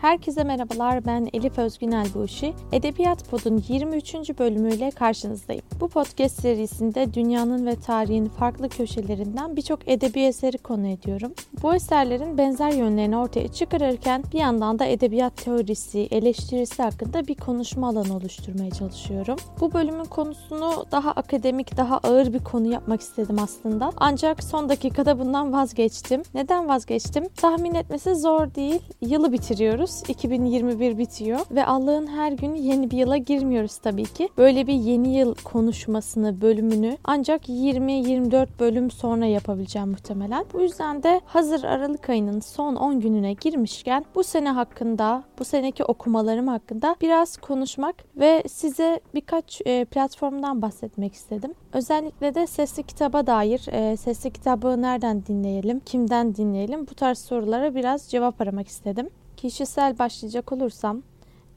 Herkese merhabalar ben Elif Özgün Elbuşi. Edebiyat Pod'un 23. bölümüyle karşınızdayım. Bu podcast serisinde dünyanın ve tarihin farklı köşelerinden birçok edebi eseri konu ediyorum. Bu eserlerin benzer yönlerini ortaya çıkarırken bir yandan da edebiyat teorisi, eleştirisi hakkında bir konuşma alanı oluşturmaya çalışıyorum. Bu bölümün konusunu daha akademik, daha ağır bir konu yapmak istedim aslında. Ancak son dakikada bundan vazgeçtim. Neden vazgeçtim? Tahmin etmesi zor değil. Yılı bitiriyoruz. 2021 bitiyor ve Allah'ın her günü yeni bir yıla girmiyoruz tabii ki. Böyle bir yeni yıl konuşmasını, bölümünü ancak 20-24 bölüm sonra yapabileceğim muhtemelen. Bu yüzden de hazır Aralık ayının son 10 gününe girmişken bu sene hakkında, bu seneki okumalarım hakkında biraz konuşmak ve size birkaç e, platformdan bahsetmek istedim. Özellikle de sesli kitaba dair, e, sesli kitabı nereden dinleyelim, kimden dinleyelim bu tarz sorulara biraz cevap aramak istedim. Kişisel başlayacak olursam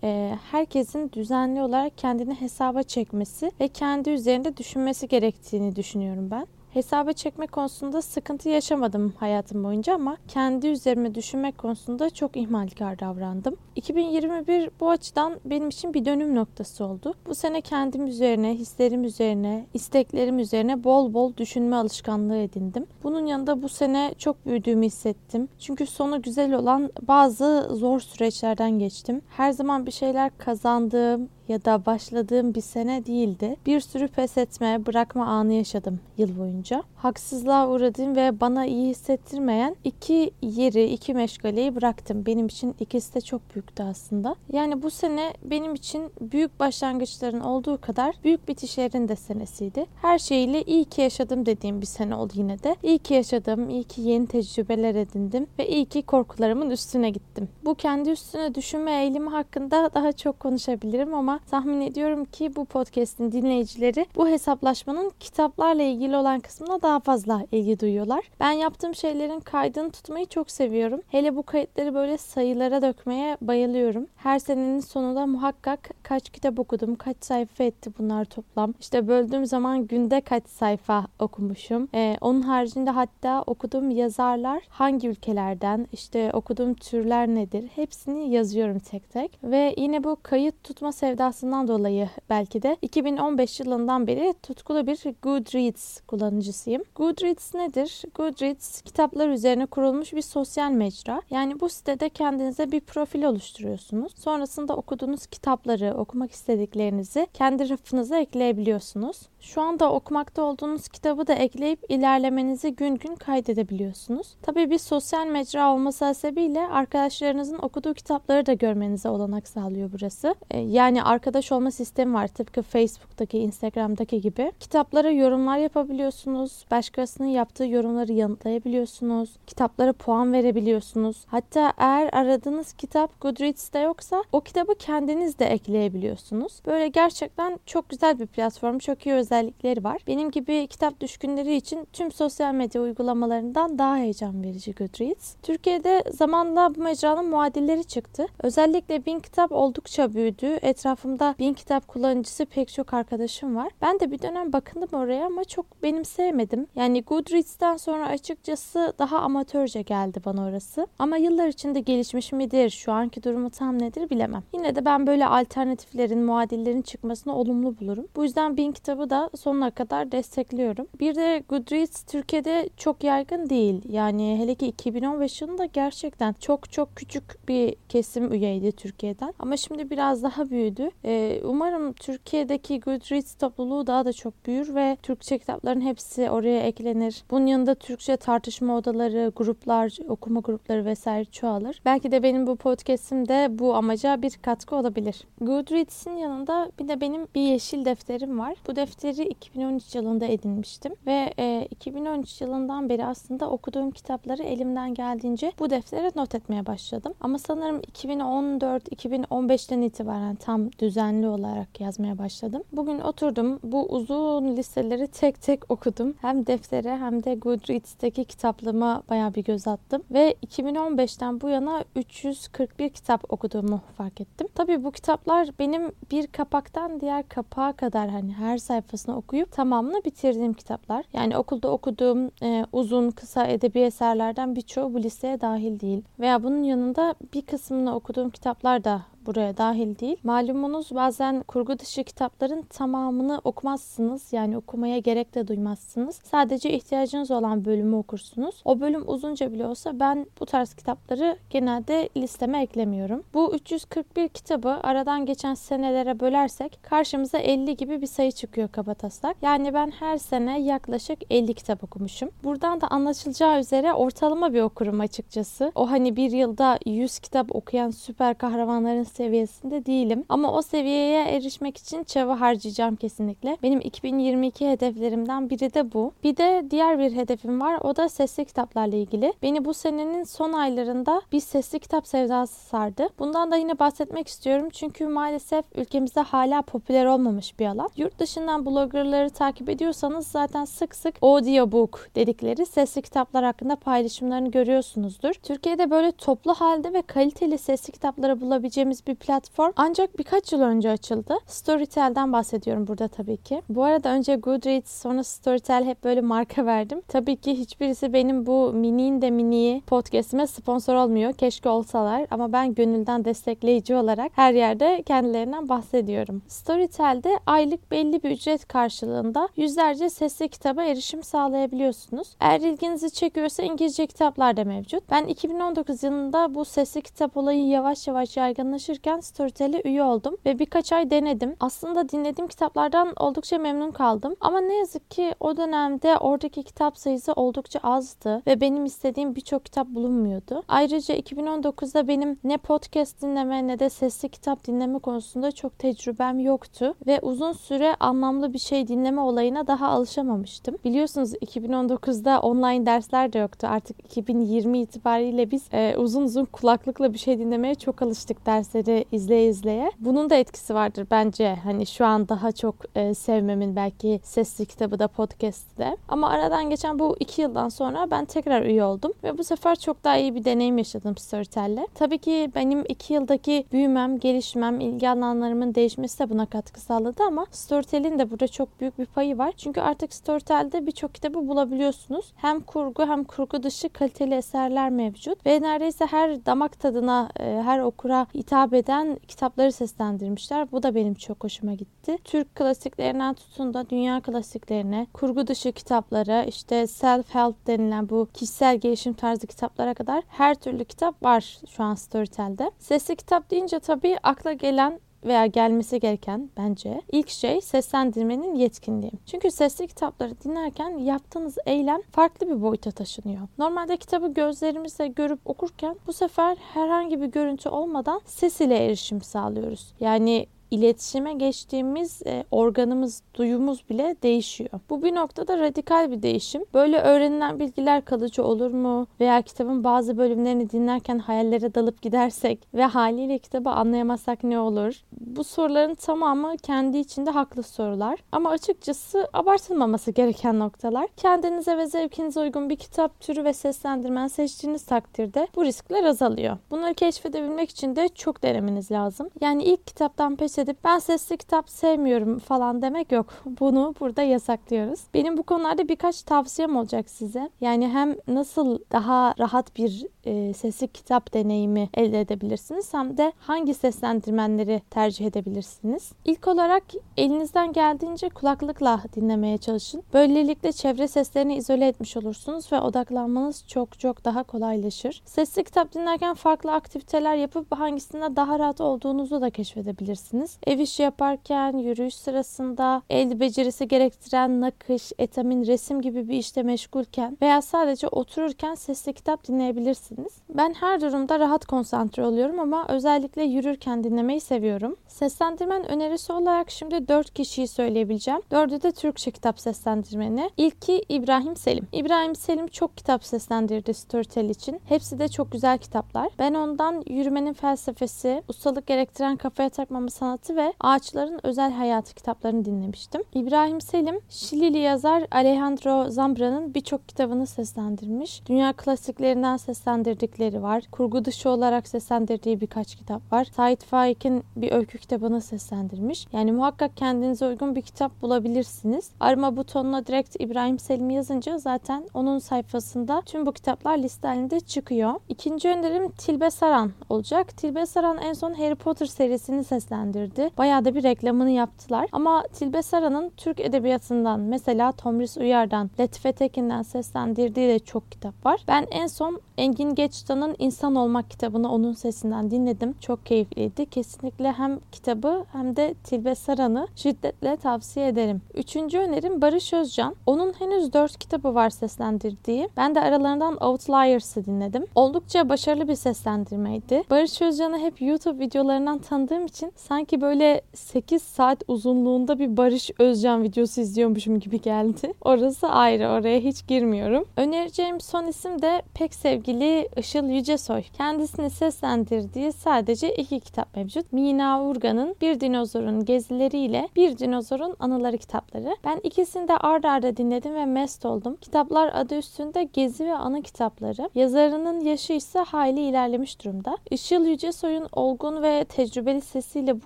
e, herkesin düzenli olarak kendini hesaba çekmesi ve kendi üzerinde düşünmesi gerektiğini düşünüyorum ben. Hesaba çekme konusunda sıkıntı yaşamadım hayatım boyunca ama kendi üzerime düşünmek konusunda çok ihmalkar davrandım. 2021 bu açıdan benim için bir dönüm noktası oldu. Bu sene kendim üzerine, hislerim üzerine, isteklerim üzerine bol bol düşünme alışkanlığı edindim. Bunun yanında bu sene çok büyüdüğümü hissettim. Çünkü sonu güzel olan bazı zor süreçlerden geçtim. Her zaman bir şeyler kazandığım, ya da başladığım bir sene değildi. Bir sürü pes etme, bırakma anı yaşadım yıl boyunca. Haksızlığa uğradığım ve bana iyi hissettirmeyen iki yeri, iki meşgaleyi bıraktım. Benim için ikisi de çok büyüktü aslında. Yani bu sene benim için büyük başlangıçların olduğu kadar büyük bitişlerin de senesiydi. Her şeyle iyi ki yaşadım dediğim bir sene oldu yine de. İyi ki yaşadım, iyi ki yeni tecrübeler edindim ve iyi ki korkularımın üstüne gittim. Bu kendi üstüne düşünme eğilimi hakkında daha çok konuşabilirim ama tahmin ediyorum ki bu podcast'in dinleyicileri bu hesaplaşmanın kitaplarla ilgili olan kısmına daha fazla ilgi duyuyorlar. Ben yaptığım şeylerin kaydını tutmayı çok seviyorum. Hele bu kayıtları böyle sayılara dökmeye bayılıyorum. Her senenin sonunda muhakkak kaç kitap okudum, kaç sayfa etti bunlar toplam. İşte böldüğüm zaman günde kaç sayfa okumuşum. Ee, onun haricinde hatta okuduğum yazarlar hangi ülkelerden, işte okuduğum türler nedir hepsini yazıyorum tek tek. Ve yine bu kayıt tutma sevdası sevdasından dolayı belki de 2015 yılından beri tutkulu bir Goodreads kullanıcısıyım. Goodreads nedir? Goodreads kitaplar üzerine kurulmuş bir sosyal mecra. Yani bu sitede kendinize bir profil oluşturuyorsunuz. Sonrasında okuduğunuz kitapları, okumak istediklerinizi kendi rafınıza ekleyebiliyorsunuz. Şu anda okumakta olduğunuz kitabı da ekleyip ilerlemenizi gün gün kaydedebiliyorsunuz. Tabii bir sosyal mecra olması hasebiyle arkadaşlarınızın okuduğu kitapları da görmenize olanak sağlıyor burası. Ee, yani arkadaş olma sistemi var tıpkı Facebook'taki, Instagram'daki gibi. Kitaplara yorumlar yapabiliyorsunuz. Başkasının yaptığı yorumları yanıtlayabiliyorsunuz. Kitaplara puan verebiliyorsunuz. Hatta eğer aradığınız kitap Goodreads'te yoksa o kitabı kendiniz de ekleyebiliyorsunuz. Böyle gerçekten çok güzel bir platform. Çok iyi özellikleri var. Benim gibi kitap düşkünleri için tüm sosyal medya uygulamalarından daha heyecan verici Goodreads. Türkiye'de zamanla bu mecranın muadilleri çıktı. Özellikle bin kitap oldukça büyüdü. Etrafımda bin kitap kullanıcısı pek çok arkadaşım var. Ben de bir dönem bakındım oraya ama çok benimseyemedim. Yani Goodreads'ten sonra açıkçası daha amatörce geldi bana orası. Ama yıllar içinde gelişmiş midir, şu anki durumu tam nedir bilemem. Yine de ben böyle alternatiflerin, muadillerin çıkmasını olumlu bulurum. Bu yüzden bin kitabı da sonuna kadar destekliyorum. Bir de Goodreads Türkiye'de çok yaygın değil. Yani hele ki 2015 yılında gerçekten çok çok küçük bir kesim üyeydi Türkiye'den. Ama şimdi biraz daha büyüdü. Ee, umarım Türkiye'deki Goodreads topluluğu daha da çok büyür ve Türkçe kitapların hepsi oraya eklenir. Bunun yanında Türkçe tartışma odaları, gruplar, okuma grupları vesaire çoğalır. Belki de benim bu podcast'im de bu amaca bir katkı olabilir. Goodreads'in yanında bir de benim bir yeşil defterim var. Bu defteri 2013 yılında edinmiştim ve e, 2013 yılından beri aslında okuduğum kitapları elimden geldiğince bu deftere not etmeye başladım. Ama sanırım 2014-2015'ten itibaren tam düzenli olarak yazmaya başladım. Bugün oturdum bu uzun listeleri tek tek okudum. Hem deftere hem de Goodreads'teki kitaplığıma baya bir göz attım ve 2015'ten bu yana 341 kitap okuduğumu fark ettim. Tabii bu kitaplar benim bir kapaktan diğer kapağa kadar hani her sayfası sonrasında okuyup tamamını bitirdiğim kitaplar. Yani okulda okuduğum e, uzun kısa edebi eserlerden birçoğu bu listeye dahil değil. Veya bunun yanında bir kısmını okuduğum kitaplar da buraya dahil değil. Malumunuz bazen kurgu dışı kitapların tamamını okumazsınız. Yani okumaya gerek de duymazsınız. Sadece ihtiyacınız olan bölümü okursunuz. O bölüm uzunca bile olsa ben bu tarz kitapları genelde listeme eklemiyorum. Bu 341 kitabı aradan geçen senelere bölersek karşımıza 50 gibi bir sayı çıkıyor kabataslak. Yani ben her sene yaklaşık 50 kitap okumuşum. Buradan da anlaşılacağı üzere ortalama bir okurum açıkçası. O hani bir yılda 100 kitap okuyan süper kahramanların seviyesinde değilim. Ama o seviyeye erişmek için çaba harcayacağım kesinlikle. Benim 2022 hedeflerimden biri de bu. Bir de diğer bir hedefim var. O da sesli kitaplarla ilgili. Beni bu senenin son aylarında bir sesli kitap sevdası sardı. Bundan da yine bahsetmek istiyorum. Çünkü maalesef ülkemizde hala popüler olmamış bir alan. Yurt dışından bloggerları takip ediyorsanız zaten sık sık audiobook dedikleri sesli kitaplar hakkında paylaşımlarını görüyorsunuzdur. Türkiye'de böyle toplu halde ve kaliteli sesli kitapları bulabileceğimiz bir platform ancak birkaç yıl önce açıldı. Storytel'den bahsediyorum burada tabii ki. Bu arada önce Goodreads sonra Storytel hep böyle marka verdim. Tabii ki hiçbirisi benim bu mini'in de mini'yi podcastime sponsor olmuyor. Keşke olsalar ama ben gönülden destekleyici olarak her yerde kendilerinden bahsediyorum. Storytel'de aylık belli bir ücret karşılığında yüzlerce sesli kitaba erişim sağlayabiliyorsunuz. Eğer ilginizi çekiyorsa İngilizce kitaplar da mevcut. Ben 2019 yılında bu sesli kitap olayı yavaş yavaş yaygınlaşır çalışırken Storytel'e üye oldum ve birkaç ay denedim. Aslında dinlediğim kitaplardan oldukça memnun kaldım. Ama ne yazık ki o dönemde oradaki kitap sayısı oldukça azdı ve benim istediğim birçok kitap bulunmuyordu. Ayrıca 2019'da benim ne podcast dinleme ne de sesli kitap dinleme konusunda çok tecrübem yoktu ve uzun süre anlamlı bir şey dinleme olayına daha alışamamıştım. Biliyorsunuz 2019'da online dersler de yoktu. Artık 2020 itibariyle biz e, uzun uzun kulaklıkla bir şey dinlemeye çok alıştık dersleri dersleri izleye izleye. Bunun da etkisi vardır bence. Hani şu an daha çok e, sevmemin belki sesli kitabı da podcast'ı da. Ama aradan geçen bu iki yıldan sonra ben tekrar üye oldum. Ve bu sefer çok daha iyi bir deneyim yaşadım Storytel'le. Tabii ki benim iki yıldaki büyümem, gelişmem, ilgi alanlarımın değişmesi de buna katkı sağladı ama Storytel'in de burada çok büyük bir payı var. Çünkü artık Storytel'de birçok kitabı bulabiliyorsunuz. Hem kurgu hem kurgu dışı kaliteli eserler mevcut. Ve neredeyse her damak tadına, e, her okura hitap hitap eden kitapları seslendirmişler. Bu da benim çok hoşuma gitti. Türk klasiklerinden tutun da dünya klasiklerine, kurgu dışı kitaplara, işte self-help denilen bu kişisel gelişim tarzı kitaplara kadar her türlü kitap var şu an Storytel'de. Sesli kitap deyince tabii akla gelen veya gelmesi gereken bence ilk şey seslendirmenin yetkinliği. Çünkü sesli kitapları dinlerken yaptığınız eylem farklı bir boyuta taşınıyor. Normalde kitabı gözlerimizle görüp okurken bu sefer herhangi bir görüntü olmadan ses ile erişim sağlıyoruz. Yani iletişime geçtiğimiz e, organımız, duyumuz bile değişiyor. Bu bir noktada radikal bir değişim. Böyle öğrenilen bilgiler kalıcı olur mu? Veya kitabın bazı bölümlerini dinlerken hayallere dalıp gidersek ve haliyle kitabı anlayamazsak ne olur? Bu soruların tamamı kendi içinde haklı sorular. Ama açıkçası abartılmaması gereken noktalar. Kendinize ve zevkinize uygun bir kitap türü ve seslendirmen seçtiğiniz takdirde bu riskler azalıyor. Bunları keşfedebilmek için de çok denemeniz lazım. Yani ilk kitaptan pes edip ben sesli kitap sevmiyorum falan demek yok. Bunu burada yasaklıyoruz. Benim bu konularda birkaç tavsiyem olacak size. Yani hem nasıl daha rahat bir e, sesli kitap deneyimi elde edebilirsiniz hem de hangi seslendirmenleri tercih edebilirsiniz. İlk olarak elinizden geldiğince kulaklıkla dinlemeye çalışın. Böylelikle çevre seslerini izole etmiş olursunuz ve odaklanmanız çok çok daha kolaylaşır. Sesli kitap dinlerken farklı aktiviteler yapıp hangisinde daha rahat olduğunuzu da keşfedebilirsiniz yapabilirsiniz. Ev işi yaparken, yürüyüş sırasında, el becerisi gerektiren nakış, etamin, resim gibi bir işte meşgulken veya sadece otururken sesli kitap dinleyebilirsiniz. Ben her durumda rahat konsantre oluyorum ama özellikle yürürken dinlemeyi seviyorum. Seslendirmen önerisi olarak şimdi 4 kişiyi söyleyebileceğim. Dördü de Türkçe kitap seslendirmeni. İlki İbrahim Selim. İbrahim Selim çok kitap seslendirdi Storytel için. Hepsi de çok güzel kitaplar. Ben ondan Yürümenin Felsefesi, Ustalık Gerektiren Kafaya Takmama Sanatı Hayatı ve Ağaçların Özel Hayatı kitaplarını dinlemiştim. İbrahim Selim, Şilili yazar Alejandro Zambra'nın birçok kitabını seslendirmiş. Dünya klasiklerinden seslendirdikleri var. Kurgu dışı olarak seslendirdiği birkaç kitap var. Said Faik'in bir öykü kitabını seslendirmiş. Yani muhakkak kendinize uygun bir kitap bulabilirsiniz. Arama butonuna direkt İbrahim Selim yazınca zaten onun sayfasında tüm bu kitaplar liste çıkıyor. İkinci önerim Tilbe Saran olacak. Tilbe Saran en son Harry Potter serisini seslendirdi. Bayağı da bir reklamını yaptılar. Ama Tilbe Saran'ın Türk edebiyatından mesela Tomris Uyar'dan, Latife Tekin'den seslendirdiği de çok kitap var. Ben en son Engin Geçtan'ın İnsan Olmak kitabını onun sesinden dinledim. Çok keyifliydi. Kesinlikle hem kitabı hem de Tilbe Saran'ı şiddetle tavsiye ederim. Üçüncü önerim Barış Özcan. Onun henüz dört kitabı var seslendirdiği. Ben de aralarından Outliers'ı dinledim. Oldukça başarılı bir seslendirmeydi. Barış Özcan'ı hep YouTube videolarından tanıdığım için sanki böyle 8 saat uzunluğunda bir Barış Özcan videosu izliyormuşum gibi geldi. Orası ayrı. Oraya hiç girmiyorum. Önereceğim son isim de pek sevgili Işıl Yücesoy. Kendisini seslendirdiği sadece iki kitap mevcut. Mina Urgan'ın Bir Dinozorun Gezileriyle Bir Dinozorun Anıları kitapları. Ben ikisini de ard arda dinledim ve mest oldum. Kitaplar adı üstünde gezi ve anı kitapları. Yazarının yaşı ise hayli ilerlemiş durumda. Işıl Yücesoy'un olgun ve tecrübeli sesiyle bu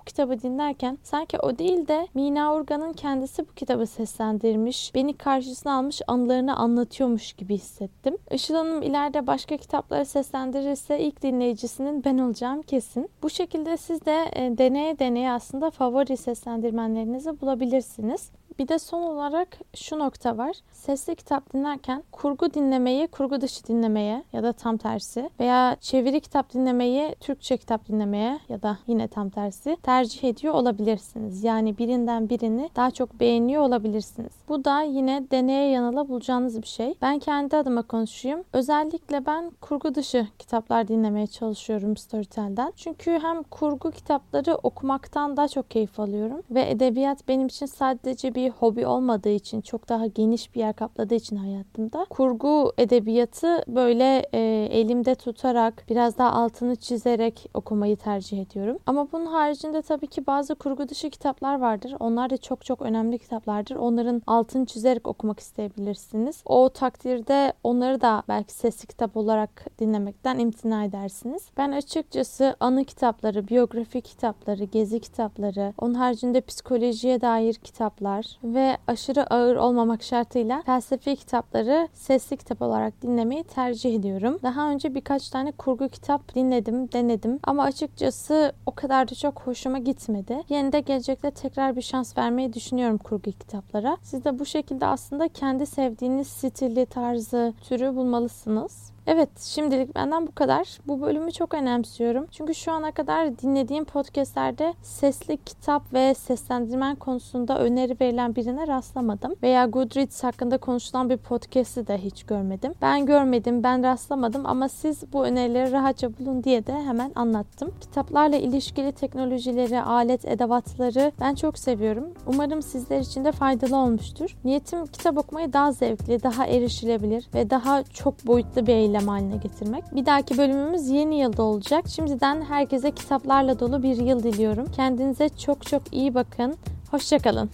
kitabı dinlerken sanki o değil de Mina Urgan'ın kendisi bu kitabı seslendirmiş, beni karşısına almış anılarını anlatıyormuş gibi hissettim. Işıl Hanım ileride başka kitapları seslendirirse ilk dinleyicisinin ben olacağım kesin. Bu şekilde siz de e, deneye deneye aslında favori seslendirmenlerinizi bulabilirsiniz. Bir de son olarak şu nokta var. Sesli kitap dinlerken kurgu dinlemeyi kurgu dışı dinlemeye ya da tam tersi veya çeviri kitap dinlemeyi Türkçe kitap dinlemeye ya da yine tam tersi tercih ediyor olabilirsiniz. Yani birinden birini daha çok beğeniyor olabilirsiniz. Bu da yine deneye yanıla bulacağınız bir şey. Ben kendi adıma konuşayım. Özellikle ben kurgu dışı kitaplar dinlemeye çalışıyorum Storytel'den. Çünkü hem kurgu kitapları okumaktan daha çok keyif alıyorum ve edebiyat benim için sadece bir hobi olmadığı için çok daha geniş bir yer kapladığı için hayatımda kurgu edebiyatı böyle e, elimde tutarak biraz daha altını çizerek okumayı tercih ediyorum. Ama bunun haricinde tabii ki bazı kurgu dışı kitaplar vardır. Onlar da çok çok önemli kitaplardır. Onların altını çizerek okumak isteyebilirsiniz. O takdirde onları da belki sesli kitap olarak dinlemekten imtina edersiniz. Ben açıkçası anı kitapları, biyografi kitapları, gezi kitapları, onun haricinde psikolojiye dair kitaplar ve aşırı ağır olmamak şartıyla felsefi kitapları sesli kitap olarak dinlemeyi tercih ediyorum. Daha önce birkaç tane kurgu kitap dinledim, denedim ama açıkçası o kadar da çok hoşuma gitmedi. Yeni de gelecekte tekrar bir şans vermeyi düşünüyorum kurgu kitaplara. Siz de bu şekilde aslında kendi sevdiğiniz stili, tarzı, türü bulmalısınız. Evet şimdilik benden bu kadar. Bu bölümü çok önemsiyorum. Çünkü şu ana kadar dinlediğim podcastlerde sesli kitap ve seslendirmen konusunda öneri verilen birine rastlamadım. Veya Goodreads hakkında konuşulan bir podcast'i de hiç görmedim. Ben görmedim, ben rastlamadım ama siz bu önerileri rahatça bulun diye de hemen anlattım. Kitaplarla ilişkili teknolojileri, alet, edevatları ben çok seviyorum. Umarım sizler için de faydalı olmuştur. Niyetim kitap okumayı daha zevkli, daha erişilebilir ve daha çok boyutlu bir eylem eylem haline getirmek. Bir dahaki bölümümüz yeni yılda olacak. Şimdiden herkese kitaplarla dolu bir yıl diliyorum. Kendinize çok çok iyi bakın. Hoşçakalın.